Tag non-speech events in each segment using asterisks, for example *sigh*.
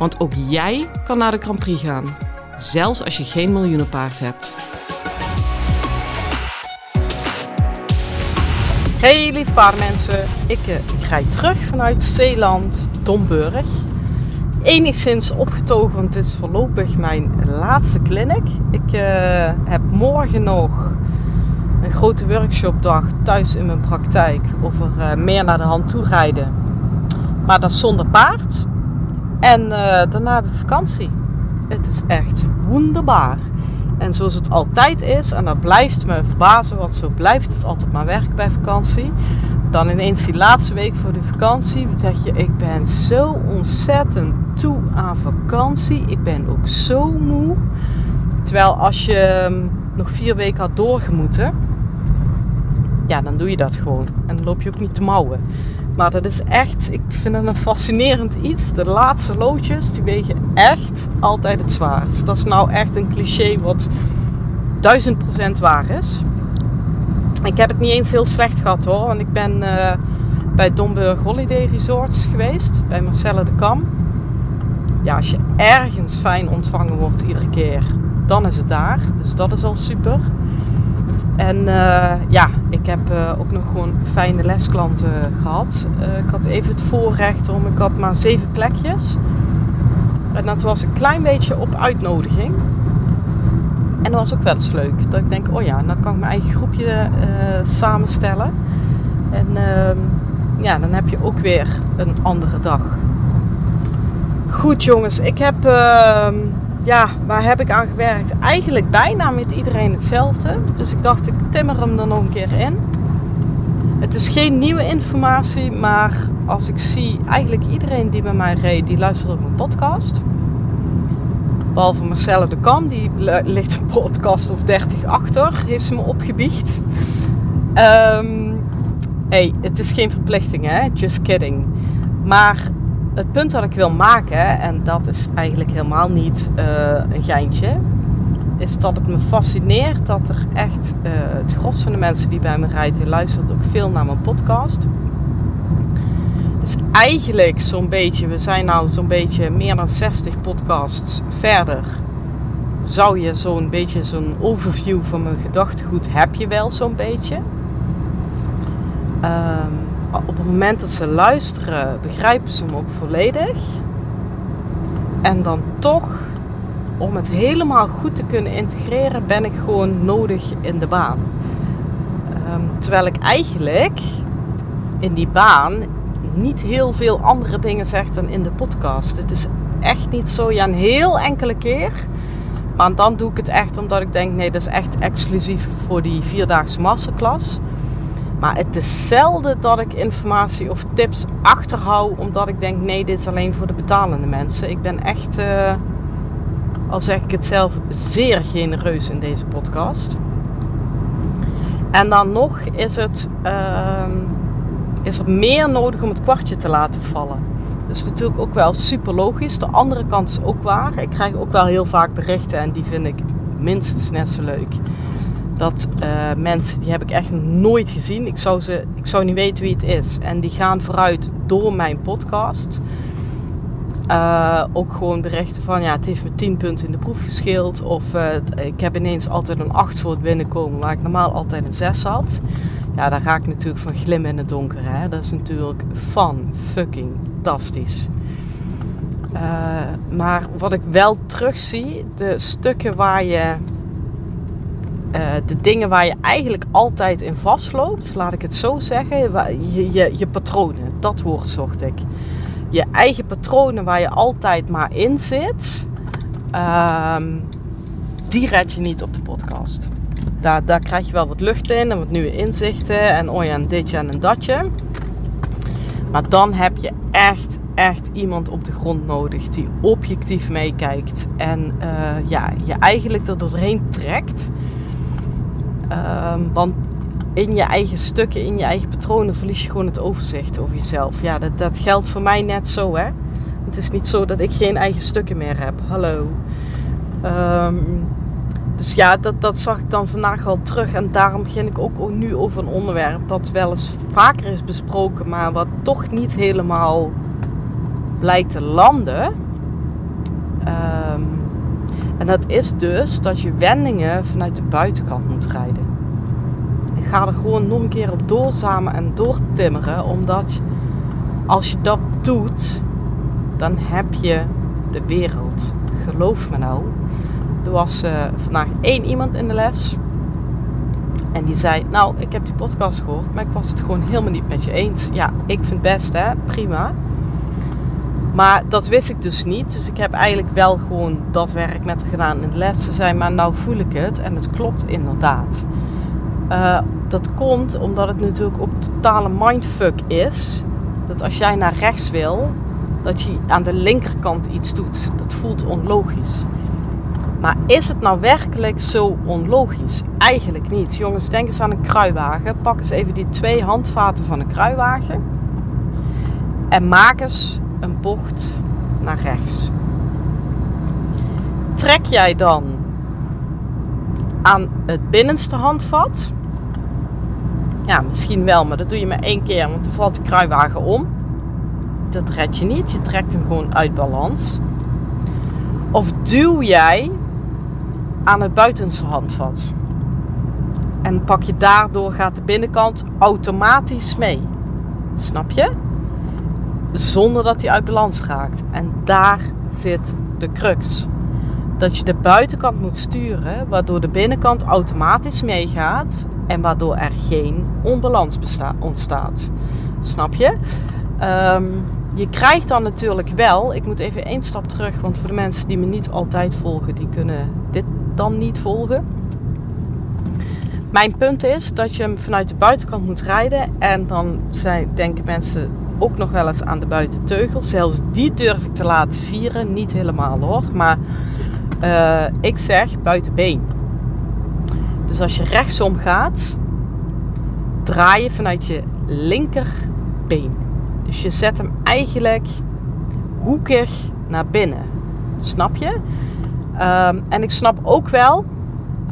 Want ook jij kan naar de Grand Prix gaan, zelfs als je geen miljoenenpaard hebt. Hey lieve paardenmensen, ik, uh, ik rijd terug vanuit Zeeland, Domburg. Enigszins opgetogen, want dit is voorlopig mijn laatste clinic. Ik uh, heb morgen nog een grote workshopdag thuis in mijn praktijk over uh, meer naar de hand toe rijden. Maar dat zonder paard. En uh, daarna ik vakantie. Het is echt wonderbaar. En zoals het altijd is, en dat blijft me verbazen, want zo blijft het altijd maar werk bij vakantie. Dan ineens die laatste week voor de vakantie, zeg je, ik ben zo ontzettend toe aan vakantie. Ik ben ook zo moe. Terwijl als je um, nog vier weken had doorgemoeten, ja, dan doe je dat gewoon. En dan loop je ook niet te mouwen. Maar dat is echt, ik vind het een fascinerend iets. De laatste loodjes, die wegen echt altijd het zwaarst. Dat is nou echt een cliché wat duizend procent waar is. Ik heb het niet eens heel slecht gehad hoor. Want ik ben uh, bij Domburg Holiday Resorts geweest. Bij Marcelle de Kam. Ja, als je ergens fijn ontvangen wordt iedere keer, dan is het daar. Dus dat is al super. En uh, ja, ik heb uh, ook nog gewoon fijne lesklanten gehad. Uh, ik had even het voorrecht om, ik had maar zeven plekjes. En dat was een klein beetje op uitnodiging. En dat was ook wel eens leuk. Dat ik denk, oh ja, dan kan ik mijn eigen groepje samenstellen. En ehm, ja, dan heb je ook weer een andere dag. Goed jongens, ik heb ehm, ja, waar heb ik aan gewerkt? Eigenlijk bijna met iedereen hetzelfde. Dus ik dacht, ik timmer hem er nog een keer in. Het is geen nieuwe informatie, maar als ik zie, eigenlijk iedereen die bij mij reed, die luistert op mijn podcast. Behalve Marcelle de Kam, die ligt een podcast of 30 achter, heeft ze me opgebiecht. Um, hey, het is geen verplichting hè, just kidding. Maar het punt dat ik wil maken, en dat is eigenlijk helemaal niet uh, een geintje, is dat het me fascineert dat er echt uh, het gros van de mensen die bij me rijden, luistert ook veel naar mijn podcast. Dus eigenlijk zo'n beetje, we zijn nou zo'n beetje meer dan 60 podcasts verder. Zou je zo'n beetje zo'n overview van mijn gedachtegoed heb je wel zo'n beetje. Um, op het moment dat ze luisteren, begrijpen ze hem ook volledig. En dan toch, om het helemaal goed te kunnen integreren, ben ik gewoon nodig in de baan. Um, terwijl ik eigenlijk in die baan niet heel veel andere dingen zeg dan in de podcast. Het is echt niet zo, ja, een heel enkele keer. Maar dan doe ik het echt omdat ik denk, nee, dat is echt exclusief voor die vierdaagse masterclass. Maar het is zelden dat ik informatie of tips achterhoud omdat ik denk, nee, dit is alleen voor de betalende mensen. Ik ben echt, uh, al zeg ik het zelf, zeer genereus in deze podcast. En dan nog is, het, uh, is er meer nodig om het kwartje te laten vallen. Dat is natuurlijk ook wel super logisch. De andere kant is ook waar. Ik krijg ook wel heel vaak berichten en die vind ik minstens net zo leuk dat uh, mensen, die heb ik echt nooit gezien. Ik zou, ze, ik zou niet weten wie het is. En die gaan vooruit door mijn podcast. Uh, ook gewoon berichten van, ja, het heeft me 10 punten in de proef gescheeld. Of uh, ik heb ineens altijd een 8 voor het binnenkomen, waar ik normaal altijd een 6 had. Ja, daar ga ik natuurlijk van glimmen in het donker. Hè? Dat is natuurlijk fan fucking fantastisch. maar wat ik wel terugzie, de stukken waar je uh, de dingen waar je eigenlijk altijd in vastloopt, laat ik het zo zeggen, je, je, je patronen, dat woord zocht ik. Je eigen patronen waar je altijd maar in zit, uh, die red je niet op de podcast. Daar, daar krijg je wel wat lucht in en wat nieuwe inzichten en oh ja, en ditje en een datje. Maar dan heb je echt, echt iemand op de grond nodig die objectief meekijkt en uh, ja, je eigenlijk er doorheen trekt. Um, want in je eigen stukken, in je eigen patronen, verlies je gewoon het overzicht over jezelf. Ja, dat, dat geldt voor mij net zo, hè. Het is niet zo dat ik geen eigen stukken meer heb. Hallo. Um, dus ja, dat, dat zag ik dan vandaag al terug. En daarom begin ik ook nu over een onderwerp dat wel eens vaker is besproken, maar wat toch niet helemaal blijkt te landen. Um, en dat is dus dat je wendingen vanuit de buitenkant moet rijden. Ga er gewoon nog een keer op doorzamen en doortimmeren, omdat als je dat doet, dan heb je de wereld. Geloof me nou. Er was uh, vandaag één iemand in de les. En die zei, nou, ik heb die podcast gehoord, maar ik was het gewoon helemaal niet met je eens. Ja, ik vind het best, hè, prima. Maar dat wist ik dus niet. Dus ik heb eigenlijk wel gewoon dat werk met gedaan in de les. Ze zei, maar nou voel ik het. En het klopt inderdaad. Uh, dat komt omdat het natuurlijk ook totale mindfuck is. Dat als jij naar rechts wil, dat je aan de linkerkant iets doet. Dat voelt onlogisch. Maar is het nou werkelijk zo onlogisch? Eigenlijk niet. Jongens, denk eens aan een kruiwagen. Pak eens even die twee handvaten van een kruiwagen. En maak eens een bocht naar rechts. Trek jij dan aan het binnenste handvat? Ja, misschien wel, maar dat doe je maar één keer, want dan valt de kruiwagen om. Dat red je niet. Je trekt hem gewoon uit balans. Of duw jij aan het buitenste handvat. En pak je daardoor gaat de binnenkant automatisch mee. Snap je? Zonder dat hij uit balans raakt. En daar zit de crux. Dat je de buitenkant moet sturen, waardoor de binnenkant automatisch meegaat en waardoor er geen onbalans ontstaat. Snap je? Um, je krijgt dan natuurlijk wel, ik moet even één stap terug, want voor de mensen die me niet altijd volgen, die kunnen dit dan niet volgen. Mijn punt is dat je hem vanuit de buitenkant moet rijden en dan zijn, denken mensen ook nog wel eens aan de buitenteugels. Zelfs die durf ik te laten vieren, niet helemaal hoor, maar uh, ik zeg buitenbeen. Dus als je rechtsom gaat, draai je vanuit je linkerbeen. Dus je zet hem eigenlijk hoekig naar binnen. Snap je? Ehm, en ik snap ook wel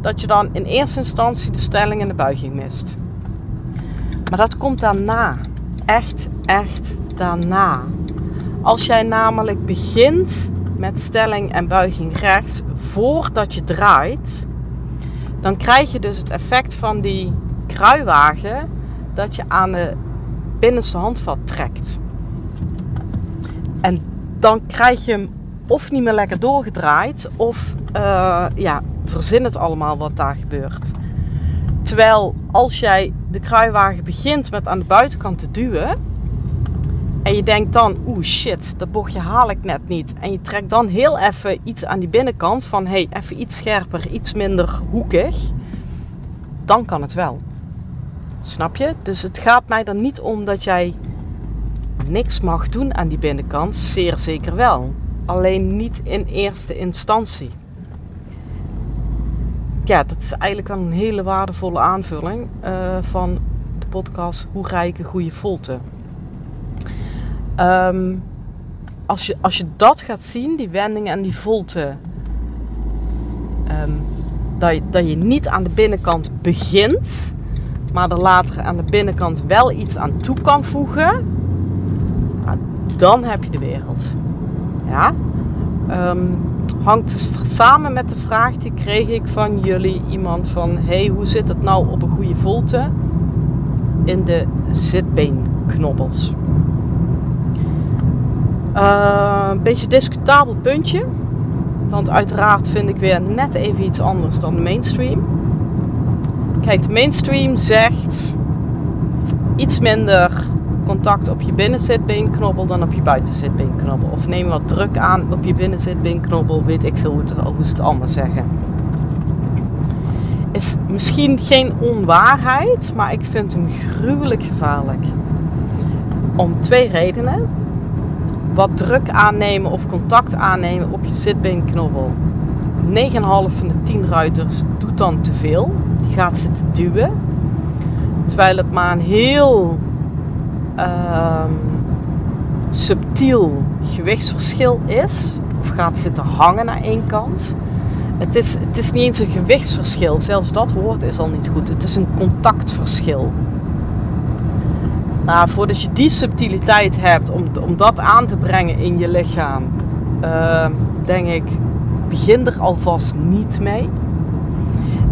dat je dan in eerste instantie de stelling en de buiging mist. Maar dat komt daarna. Echt, echt daarna. Als jij namelijk begint met stelling en buiging rechts voordat je draait, dan krijg je dus het effect van die kruiwagen dat je aan de binnenste handvat trekt. En dan krijg je hem of niet meer lekker doorgedraaid, of uh, ja, verzin het allemaal wat daar gebeurt. Terwijl als jij de kruiwagen begint met aan de buitenkant te duwen, en je denkt dan, oeh shit, dat bochtje haal ik net niet. En je trekt dan heel even iets aan die binnenkant van, hey, even iets scherper, iets minder hoekig. Dan kan het wel. Snap je? Dus het gaat mij er niet om dat jij niks mag doen aan die binnenkant. Zeer zeker wel. Alleen niet in eerste instantie. Ja, dat is eigenlijk wel een hele waardevolle aanvulling uh, van de podcast Hoe ga ik een goede volte? Um, als, je, als je dat gaat zien, die wendingen en die volte, um, dat, je, dat je niet aan de binnenkant begint, maar er later aan de binnenkant wel iets aan toe kan voegen, dan heb je de wereld. Ja? Um, hangt samen met de vraag die kreeg ik van jullie iemand van hey hoe zit het nou op een goede volte in de zitbeenknobbels. Uh, een beetje discutabel puntje. Want uiteraard vind ik weer net even iets anders dan de mainstream. Kijk, de mainstream zegt iets minder contact op je binnenzitbeenknobbel dan op je buitenzitbeenknobbel. Of neem wat druk aan op je binnenzitbeenknobbel, weet ik veel hoe, ze het allemaal zeggen. Is misschien geen onwaarheid, maar ik vind hem gruwelijk gevaarlijk. Om twee redenen. wat druk aannemen of contact aannemen op je zitbeenknobbel. 9,5 van de 10 ruiters doet dan te veel. Die gaat zitten duwen. Terwijl het maar een heel ehm, subtiel gewichtsverschil is. Of gaat zitten hangen naar één kant. Het is, het is niet eens een gewichtsverschil. Zelfs dat woord is al niet goed. Het is een contactverschil. Nou, voordat je die subtiliteit hebt om, om dat aan te brengen in je lichaam, uh, denk ik, begin er alvast niet mee.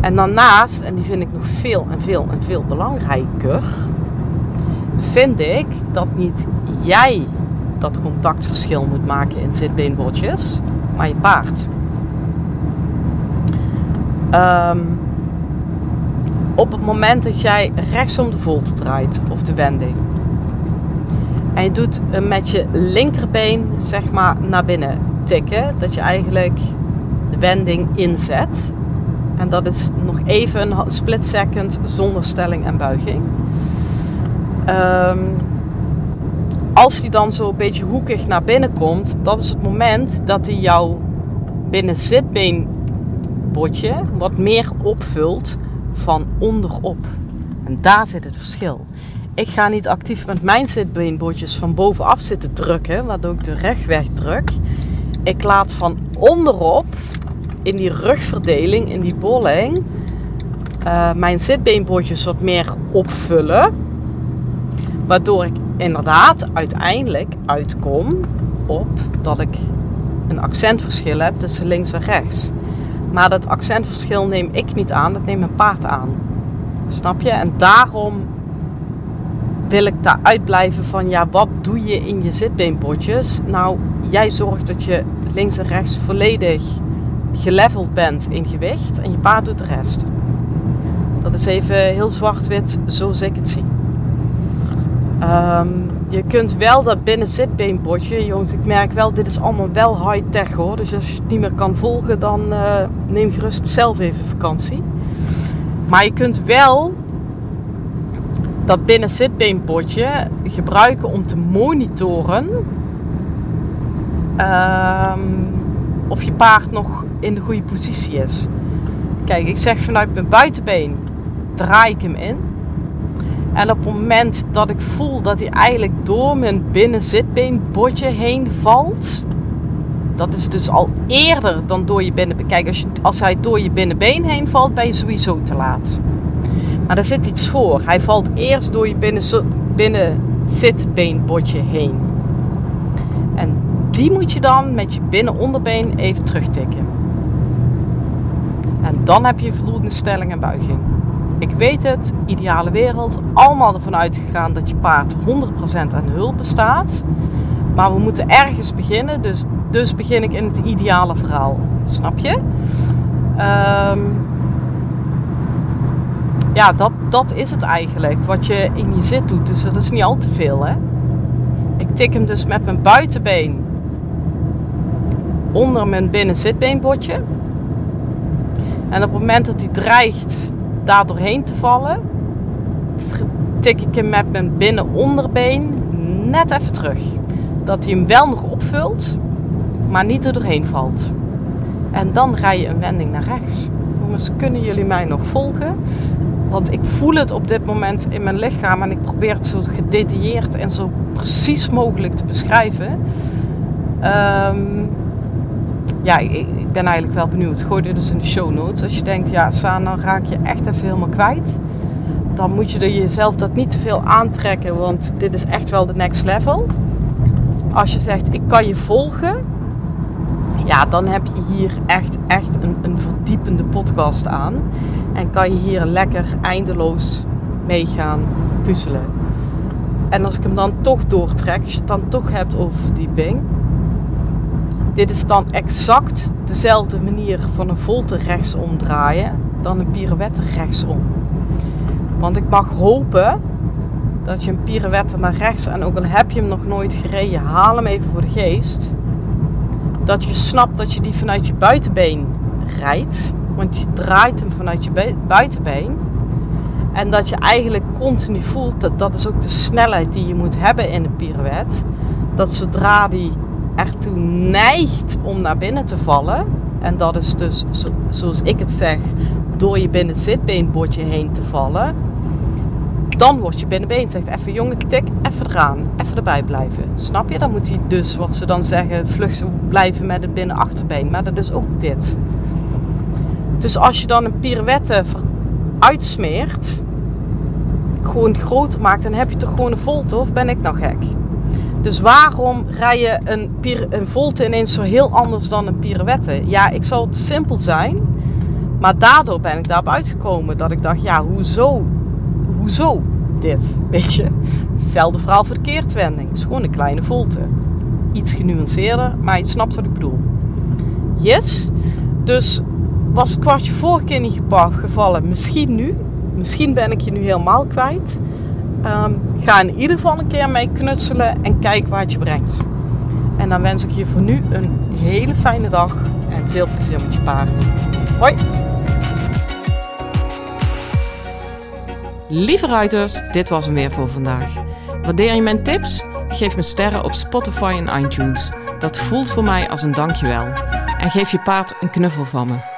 En daarnaast, en die vind ik nog veel en veel en veel belangrijker, vind ik dat niet jij dat contactverschil moet maken in zitbeenbotjes, maar je paard. Um, op het moment dat jij rechtsom de volte draait of de wending. En je doet met je linkerbeen zeg maar naar binnen tikken. Dat je eigenlijk de wending inzet. En dat is nog even een split second zonder stelling en buiging. Um, als die dan zo een beetje hoekig naar binnen komt, dat is het moment dat hij jouw binnenzitbeenbotje wat meer opvult van onderop. En daar zit het verschil. Ik ga niet actief met mijn zitbeenbotjes van bovenaf zitten drukken, waardoor ik de rechtweg druk. Ik laat van onderop in die rugverdeling, in die bolling, uh, mijn zitbeenbotjes wat meer opvullen. Waardoor ik inderdaad uiteindelijk uitkom op dat ik een accentverschil heb tussen links en rechts. Maar dat accentverschil neem ik niet aan, dat neemt mijn paard aan. Snap je? En daarom wil ik daar uitblijven van, ja, wat doe je in je zitbeenpotjes? Nou, jij zorgt dat je links en rechts volledig geleveld bent in gewicht en je paard doet de rest. Dat is even heel zwart-wit zoals ik het zie. Um, je kunt wel dat binnenzitbeenbotje, jongens, ik merk wel, dit is allemaal wel high-tech hoor. Dus als je het niet meer kan volgen, dan uh, neem gerust zelf even vakantie. Maar je kunt wel dat binnenzitbeenbotje gebruiken om te monitoren uh, of je paard nog in de goede positie is. Kijk, ik zeg vanuit mijn buitenbeen draai ik hem in. En op het moment dat ik voel dat hij eigenlijk door mijn binnenzitbeenbotje heen valt. Dat is dus al eerder dan door je binnenbeen. Kijk, als, als hij door je binnenbeen heen valt, ben je sowieso te laat. Maar daar zit iets voor. Hij valt eerst door je binnenzitbeenbotje heen. En die moet je dan met je binnenonderbeen even terugtikken. En dan heb je voldoende stelling en buiging. Ik weet het, ideale wereld. Allemaal ervan uitgegaan dat je paard 100% aan hulp bestaat. Maar we moeten ergens beginnen. Dus, dus begin ik in het ideale verhaal. Snap je? Um, ja, dat, dat is het eigenlijk. Wat je in je zit doet. Dus dat is niet al te veel. Hè? Ik tik hem dus met mijn buitenbeen onder mijn binnenzitbeenbotje. En op het moment dat hij dreigt daar doorheen te vallen, tik ik hem met mijn binnenonderbeen net even terug. Dat hij hem wel nog opvult, maar niet er doorheen valt. En dan rij je een wending naar rechts. Jongens, kunnen jullie mij nog volgen? Want ik voel het op dit moment in mijn lichaam en ik probeer het zo gedetailleerd en zo precies mogelijk te beschrijven. Um, ja, ik, ben eigenlijk wel benieuwd. Gooi dit dus in de show notes. Als je denkt, ja, Saan, dan raak je echt even helemaal kwijt. Dan moet je er jezelf dat niet te veel aantrekken, want dit is echt wel de next level. Als je zegt, ik kan je volgen, ja, dan heb je hier echt, echt een, een verdiepende podcast aan. En kan je hier lekker eindeloos mee gaan puzzelen. En als ik hem dan toch doortrek, als je het dan toch hebt over verdieping, dit is dan exact dezelfde manier van een volte rechtsom draaien dan een pirouette rechtsom. Want ik mag hopen dat je een pirouette naar rechts, en ook al heb je hem nog nooit gereden, haal hem even voor de geest. Dat je snapt dat je die vanuit je buitenbeen rijdt. Want je draait hem vanuit je buitenbeen. En dat je eigenlijk continu voelt, dat dat is ook de snelheid die je moet hebben in een pirouette dat zodra die ertoe neigt om naar binnen te vallen, en dat is dus zoals ik het zeg, door je binnen heen te vallen, dan word je binnenbeen. Zegt even jongen, tik even eraan, even erbij blijven. Snap je? Dan moet hij dus, wat ze dan zeggen, vlug blijven met het binnenachterbeen. Maar dat is ook dit. Dus als je dan een pirouette uitsmeert, gewoon groter maakt, dan heb je toch gewoon een volte of ben ik nou gek? Dus waarom rij je een, een volte ineens zo heel anders dan een pirouette? Ja, ik zal het simpel zijn, maar daardoor ben ik daarop uitgekomen dat ik dacht, ja, hoezo? Hoezo dit? *laughs* Weet je? Hetzelfde verhaal voor de keertwending. Het is gewoon een kleine volte. Iets genuanceerder, maar je snapt wat ik bedoel. Yes. Dus was het kwartje vorige keer niet gevallen, misschien nu. Misschien ben ik je nu helemaal kwijt. Um, ga in ieder geval een keer mee knutselen en kijk waar het je brengt. En dan wens ik je voor nu een hele fijne dag en veel plezier met je paard. Hoi! Lieve ruiters, dit was hem weer voor vandaag. Waardeer je mijn tips? Geef me sterren op Spotify en iTunes. Dat voelt voor mij als een dankjewel. En geef je paard een knuffel van me.